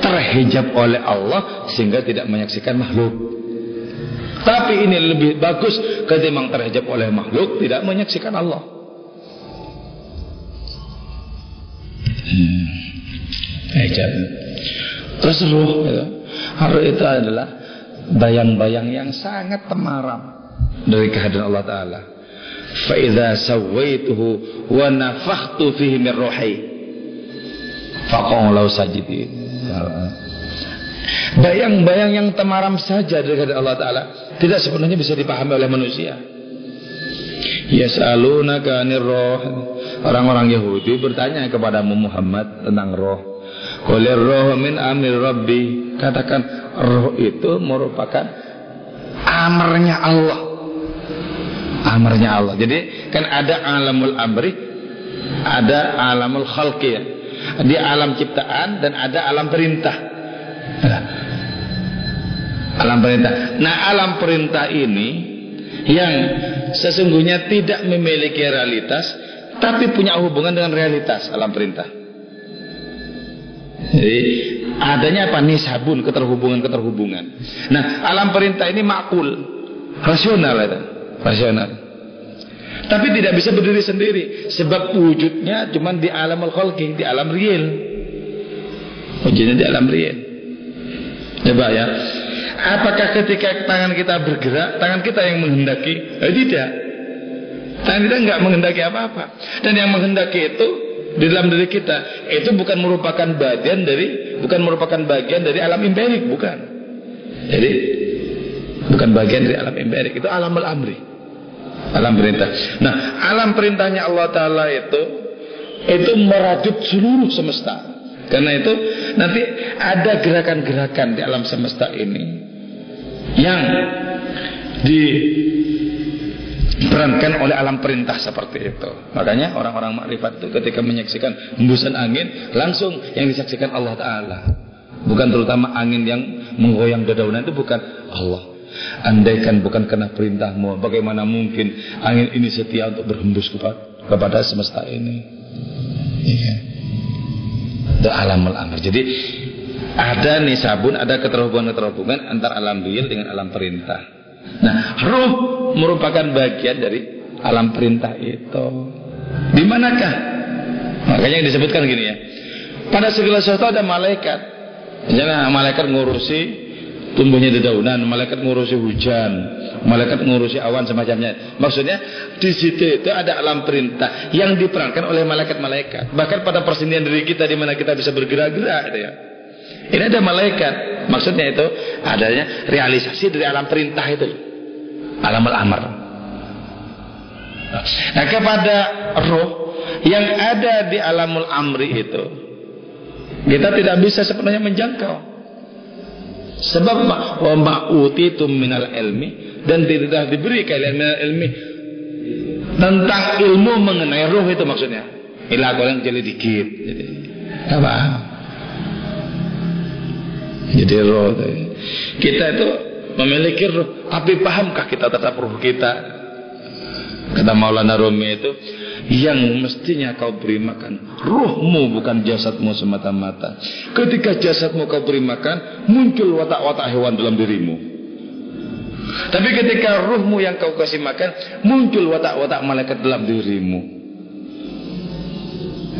terhijab oleh Allah sehingga tidak menyaksikan makhluk. Tapi ini lebih bagus ketimbang terhijab oleh makhluk tidak menyaksikan Allah. Hmm. Hijab. Terus ruh itu. Ruh itu adalah bayang-bayang yang sangat temaram. Dari kehadiran Allah Taala. Fa idza sawaituhu wa nafakhtu fihi min ruhi. Faqaulau sajidin. Bayang-bayang yang temaram saja dari Allah Ta'ala Tidak sepenuhnya bisa dipahami oleh manusia. Yas'alunaka anir roh. Orang-orang Yahudi bertanya kepada Muhammad tentang roh. Kulir roh min amir rabbi Katakan roh itu merupakan amarnya Allah Amarnya Allah Jadi kan ada alamul amri Ada alamul khalqi ya di alam ciptaan dan ada alam perintah. Alam perintah. Nah, alam perintah ini yang sesungguhnya tidak memiliki realitas tapi punya hubungan dengan realitas alam perintah. Jadi adanya apa nisabun keterhubungan-keterhubungan. Nah, alam perintah ini makul, rasional itu, rasional. Tapi tidak bisa berdiri sendiri sebab wujudnya cuma di alam al-khalqi, di alam real. Wujudnya di alam real. Coba ya. Apakah ketika tangan kita bergerak, tangan kita yang menghendaki? Eh, tidak. Tangan kita nggak menghendaki apa-apa. Dan yang menghendaki itu di dalam diri kita itu bukan merupakan bagian dari bukan merupakan bagian dari alam empirik, bukan. Jadi bukan bagian dari alam empirik, itu alam al-amri. Alam perintah. Nah, alam perintahnya Allah Ta'ala itu itu merajut seluruh semesta. Karena itu nanti ada gerakan-gerakan di alam semesta ini yang diperankan oleh alam perintah seperti itu. Makanya orang-orang makrifat itu ketika menyaksikan hembusan angin langsung yang disaksikan Allah Taala. Bukan terutama angin yang menggoyang dedaunan itu bukan Allah. Andaikan bukan karena perintahmu, bagaimana mungkin angin ini setia untuk berhembus kepada, kepada semesta ini? Iya. Itu alamul amr. Jadi ada nisabun, ada keterhubungan-keterhubungan antara alam real dengan alam perintah. Nah, ruh merupakan bagian dari alam perintah itu. Di manakah? Makanya yang disebutkan gini ya. Pada segala sesuatu ada malaikat. Jangan malaikat ngurusi tumbuhnya dedaunan, malaikat ngurusi hujan, malaikat ngurusi awan semacamnya. Maksudnya di situ itu ada alam perintah yang diperankan oleh malaikat-malaikat. Bahkan pada persendirian diri kita di mana kita bisa bergerak-gerak gitu ya. Ini ada malaikat. Maksudnya itu adanya realisasi dari alam perintah itu. Alam al-amr. Nah, kepada roh yang ada di alamul amri itu kita tidak bisa sepenuhnya menjangkau. Sebab wa ma'utitum minal ilmi dan tidak diberi kalian minal ilmi tentang ilmu mengenai roh itu maksudnya. Ila kalian jadi dikit. Jadi apa? Jadi roh kita itu memiliki roh, tapi pahamkah kita tetap roh kita? Kata Maulana Rumi itu, yang mestinya kau beri makan ruhmu bukan jasadmu semata-mata. Ketika jasadmu kau beri makan muncul watak-watak hewan dalam dirimu. Tapi ketika ruhmu yang kau kasih makan muncul watak-watak malaikat dalam dirimu.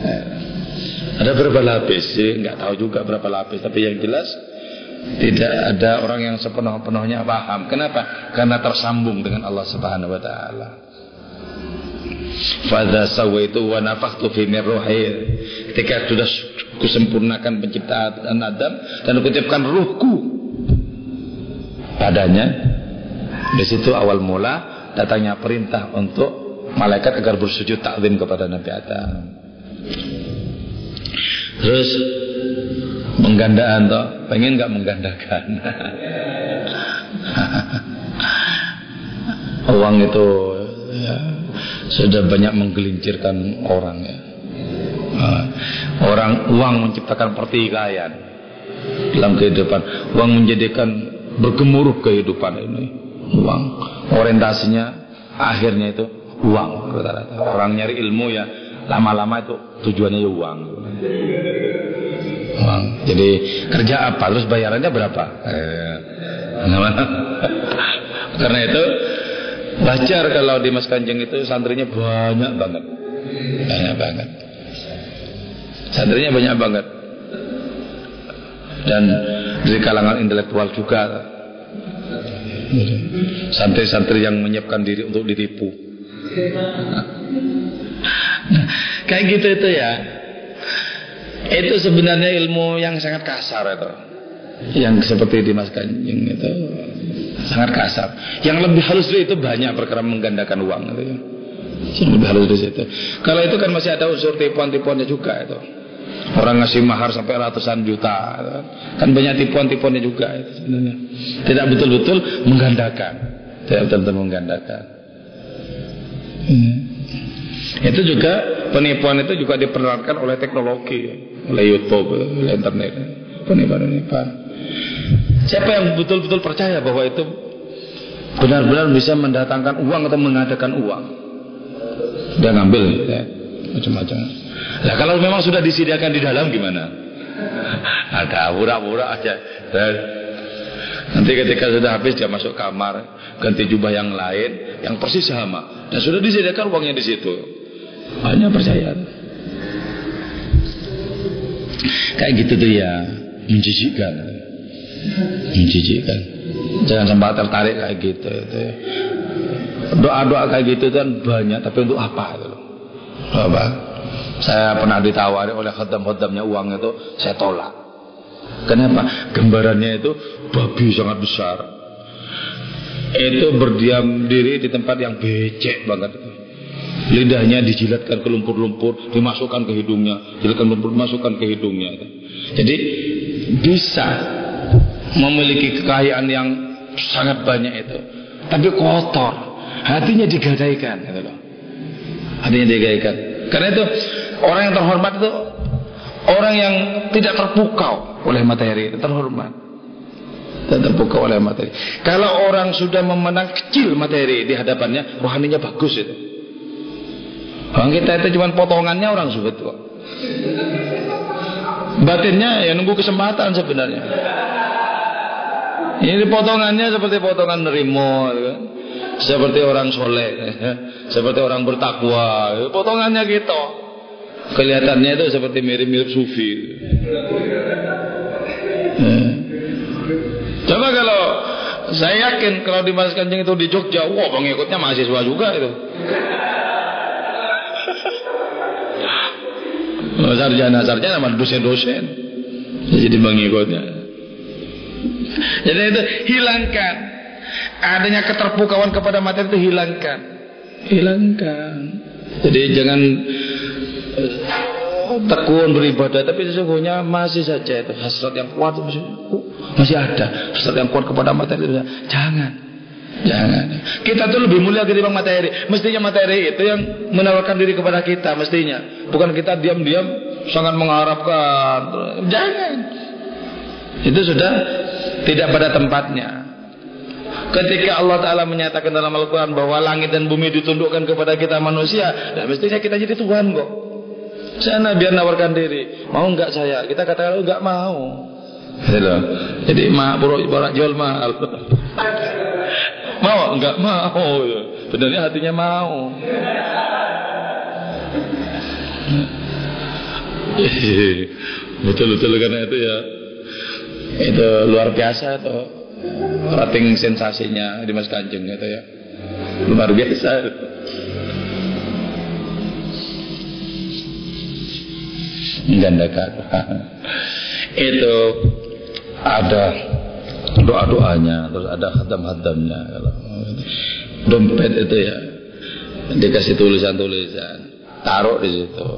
Eh, ada berapa lapis sih? Nggak tahu juga berapa lapis tapi yang jelas tidak ada orang yang sepenuh-penuhnya paham. Kenapa? Karena tersambung dengan Allah Subhanahu wa taala. Fadha sawaitu wa nafakhtu fi min ruhi. Ketika sudah kusempurnakan penciptaan Adam dan kutiupkan ruhku padanya. Di situ awal mula datangnya perintah untuk malaikat agar bersujud takzim kepada Nabi Adam. Terus menggandaan toh, pengen nggak menggandakan? uang itu ya, sudah banyak menggelincirkan orang ya. Nah, orang uang menciptakan pertikaian dalam kehidupan. Uang menjadikan bergemuruh kehidupan ini. Uang orientasinya akhirnya itu uang Orang nyari ilmu ya lama-lama itu tujuannya ya uang. Uang. Jadi kerja apa terus bayarannya berapa? Eh, Karena itu Wajar kalau di Mas Kanjeng itu santrinya banyak banget. Banyak banget. Santrinya banyak banget. Dan dari kalangan intelektual juga. Santri-santri yang menyiapkan diri untuk ditipu. Nah, kayak gitu itu ya. Itu sebenarnya ilmu yang sangat kasar itu. Yang seperti di Mas Kanjeng itu sangat kasar. Yang lebih halus dari itu banyak perkara menggandakan uang itu. Yang lebih halus dari situ. Kalau itu kan masih ada unsur tipuan-tipuannya juga itu. Orang ngasih mahar sampai ratusan juta, kan banyak tipuan-tipuannya juga itu sebenarnya. Tidak betul-betul menggandakan, tidak betul-betul menggandakan. Hmm. Itu juga penipuan itu juga diperlihatkan oleh teknologi, oleh YouTube, oleh internet, penipuan-penipuan. Siapa yang betul-betul percaya bahwa itu benar-benar bisa mendatangkan uang atau mengadakan uang? Dia ngambil ya, macam-macam. Nah kalau memang sudah disediakan di dalam gimana? Ada pura-pura aja. Dan nanti ketika sudah habis dia masuk kamar, ganti jubah yang lain, yang persis sama. Dan sudah disediakan uangnya di situ. Hanya percaya. Kayak gitu tuh ya, menjijikkan. Menjijikkan. Jangan sampai tertarik kayak gitu itu doa-doa kayak gitu kan banyak tapi untuk apa itu apa? Saya pernah ditawari oleh khodam-khodamnya uang itu saya tolak. Kenapa? Gambarannya itu babi sangat besar. Itu berdiam diri di tempat yang becek banget lidahnya dijilatkan ke lumpur-lumpur dimasukkan ke hidungnya jilatkan lumpur dimasukkan ke hidungnya. Jadi bisa memiliki kekayaan yang sangat banyak itu. Tapi kotor. Hatinya digadaikan. Gitu loh. Hatinya digadaikan. Karena itu orang yang terhormat itu orang yang tidak terpukau oleh materi. Terhormat. Dan terpukau oleh materi. Kalau orang sudah memenang kecil materi di hadapannya rohaninya bagus itu orang kita itu cuma potongannya orang sulit kok batinnya ya nunggu kesempatan sebenarnya ini potongannya seperti potongan nerimo, gitu. seperti orang soleh, seperti orang bertakwa. Potongannya gitu. Kelihatannya itu seperti mirip-mirip sufi. Eh. Coba kalau saya yakin kalau di Mas Kanjeng itu di Jogja, wah pengikutnya mahasiswa juga itu. Sarjana sarjana sama dosen-dosen jadi pengikutnya jadi itu hilangkan. Adanya keterpukauan kepada materi itu hilangkan. Hilangkan. Jadi jangan uh, tekun beribadah tapi sesungguhnya masih saja itu hasrat yang kuat masih, masih ada hasrat yang kuat kepada materi itu jangan jangan kita tuh lebih mulia ketimbang materi mestinya materi itu yang menawarkan diri kepada kita mestinya bukan kita diam-diam sangat mengharapkan jangan itu sudah tidak pada tempatnya. Ketika Allah Ta'ala menyatakan dalam Al-Quran bahwa langit dan bumi ditundukkan kepada kita manusia, dan mestinya kita jadi Tuhan kok. Sana biar nawarkan diri. Mau enggak saya? Kita katakan enggak mau. Gitu. Jadi ma borak jual mahal. Mau enggak mau. Sebenarnya hatinya mau. Betul-betul karena itu ya. Itu luar biasa itu. Rating sensasinya di Mas Kanjeng itu ya. Luar biasa. Menggandakan itu ada doa-doanya terus ada khatam-khatamnya dompet itu ya dikasih tulisan-tulisan taruh di situ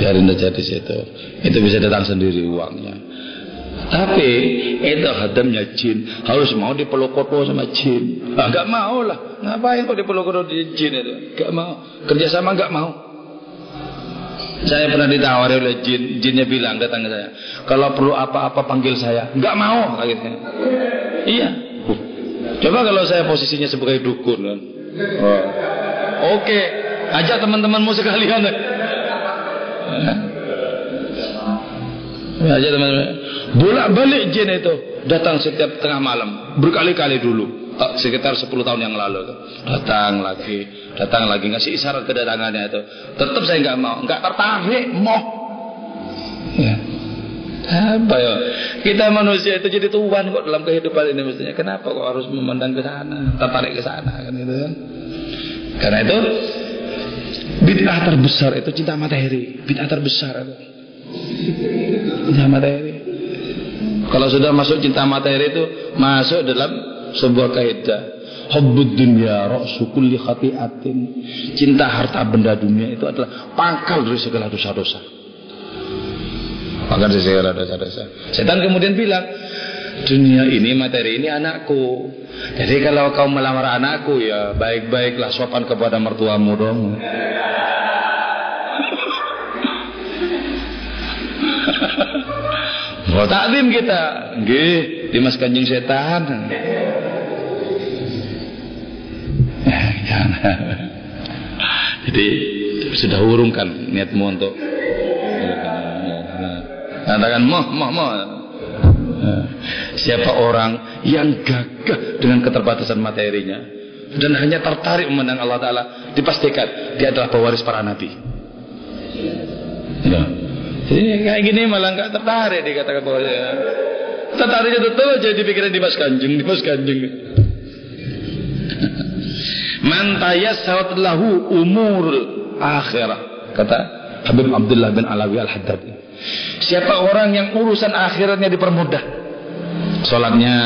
biarin aja di situ itu bisa datang sendiri uangnya Tapi itu hadamnya jin harus mau dipeluk koto sama jin. Ah, mau lah. Ngapain kok dipeluk koto di jin itu? Gak mau. Kerjasama gak mau. Saya pernah ditawari oleh jin, jinnya bilang datang ke saya, kalau perlu apa-apa panggil saya. Gak mau, kagetnya. Iya. Coba kalau saya posisinya sebagai dukun kan. Oh. Oke, ajak teman-temanmu sekalian. Ya, ajak teman-teman. Bolak-balik jin itu datang setiap tengah malam, berkali-kali dulu. Sekitar 10 tahun yang lalu tuh. Datang lagi, datang lagi ngasih isyarat kedatangannya itu. Tetap saya nggak mau, nggak tertarik, mau. Ya. Apa ya? Kita manusia itu jadi tuan kok dalam kehidupan ini mestinya. Kenapa kok harus memandang ke sana, tertarik ke sana kan itu kan? Karena itu bid'ah terbesar itu cinta materi. Bid'ah terbesar itu. Cinta materi. Kalau sudah masuk cinta materi itu masuk dalam sebuah kaidah. Hubbud dunya ra'su kulli khati'atin. Cinta harta benda dunia itu adalah pangkal dari segala dosa-dosa. Pangkal dari segala dosa-dosa. Setan kemudian bilang, dunia ini materi ini anakku. Jadi kalau kau melamar anakku ya baik-baiklah sopan kepada mertuamu dong. Oh, taklim kita. Nggih, Dimas Kanjeng Setan. Jangan. Jadi sudah urungkan niatmu untuk katakan moh moh moh. Siapa orang yang gagah dengan keterbatasan materinya dan hanya tertarik memandang Allah Taala, dipastikan dia adalah pewaris para nabi. Ya. Jadi kayak gini malah nggak tertarik dikatakan bahwa ya. Tertariknya tetap aja di Dimas Kanjeng, Dimas Kanjeng. Man tayassat lahu umur akhirah kata Habib Abdullah bin Alawi Al-Haddad. Siapa orang yang urusan akhiratnya dipermudah. Salatnya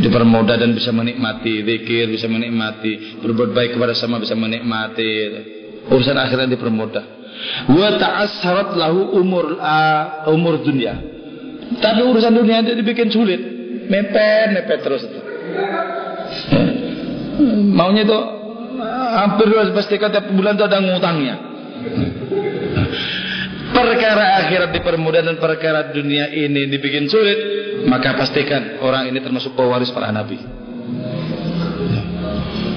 dipermudah dan bisa menikmati zikir, bisa menikmati berbuat baik kepada sama bisa menikmati. Urusan akhirat dipermudah wa ta'assarat lahu umur uh, umur dunia. Tapi urusan dunia itu dibikin sulit, mepet mepet terus itu. Maunya itu hampir pastikan tiap bulan itu ada ngutangnya. Perkara akhirat dipermudah dan perkara dunia ini dibikin sulit, maka pastikan orang ini termasuk pewaris para nabi.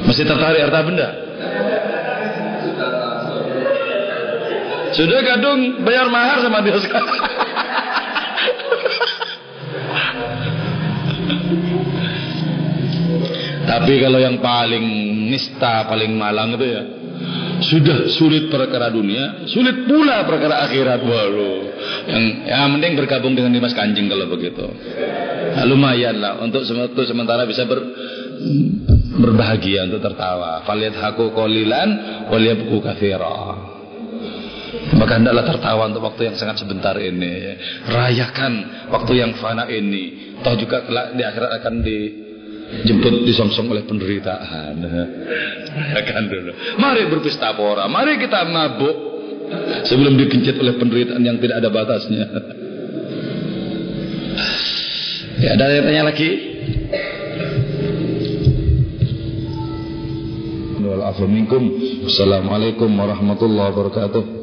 Masih tertarik harta benda? Sudah gadung bayar mahar sama dia sekarang. Tapi kalau yang paling nista, paling malang itu ya sudah sulit perkara dunia, sulit pula perkara akhirat baru. Yang ya mending bergabung dengan Dimas Kanjeng kalau begitu. Nah, lumayan lah untuk sementara bisa ber, berbahagia untuk tertawa. Faliat haku kolilan, waliyabku kathira. Maka hendaklah tertawa untuk waktu yang sangat sebentar ini. Rayakan waktu yang fana ini. Toh juga kelak di akhirat akan dijemput disongsong oleh penderitaan. Rayakan dulu. Mari berpesta pora. Mari kita mabuk sebelum dikincit oleh penderitaan yang tidak ada batasnya. Ya, ada yang tanya lagi? Assalamualaikum warahmatullahi wabarakatuh.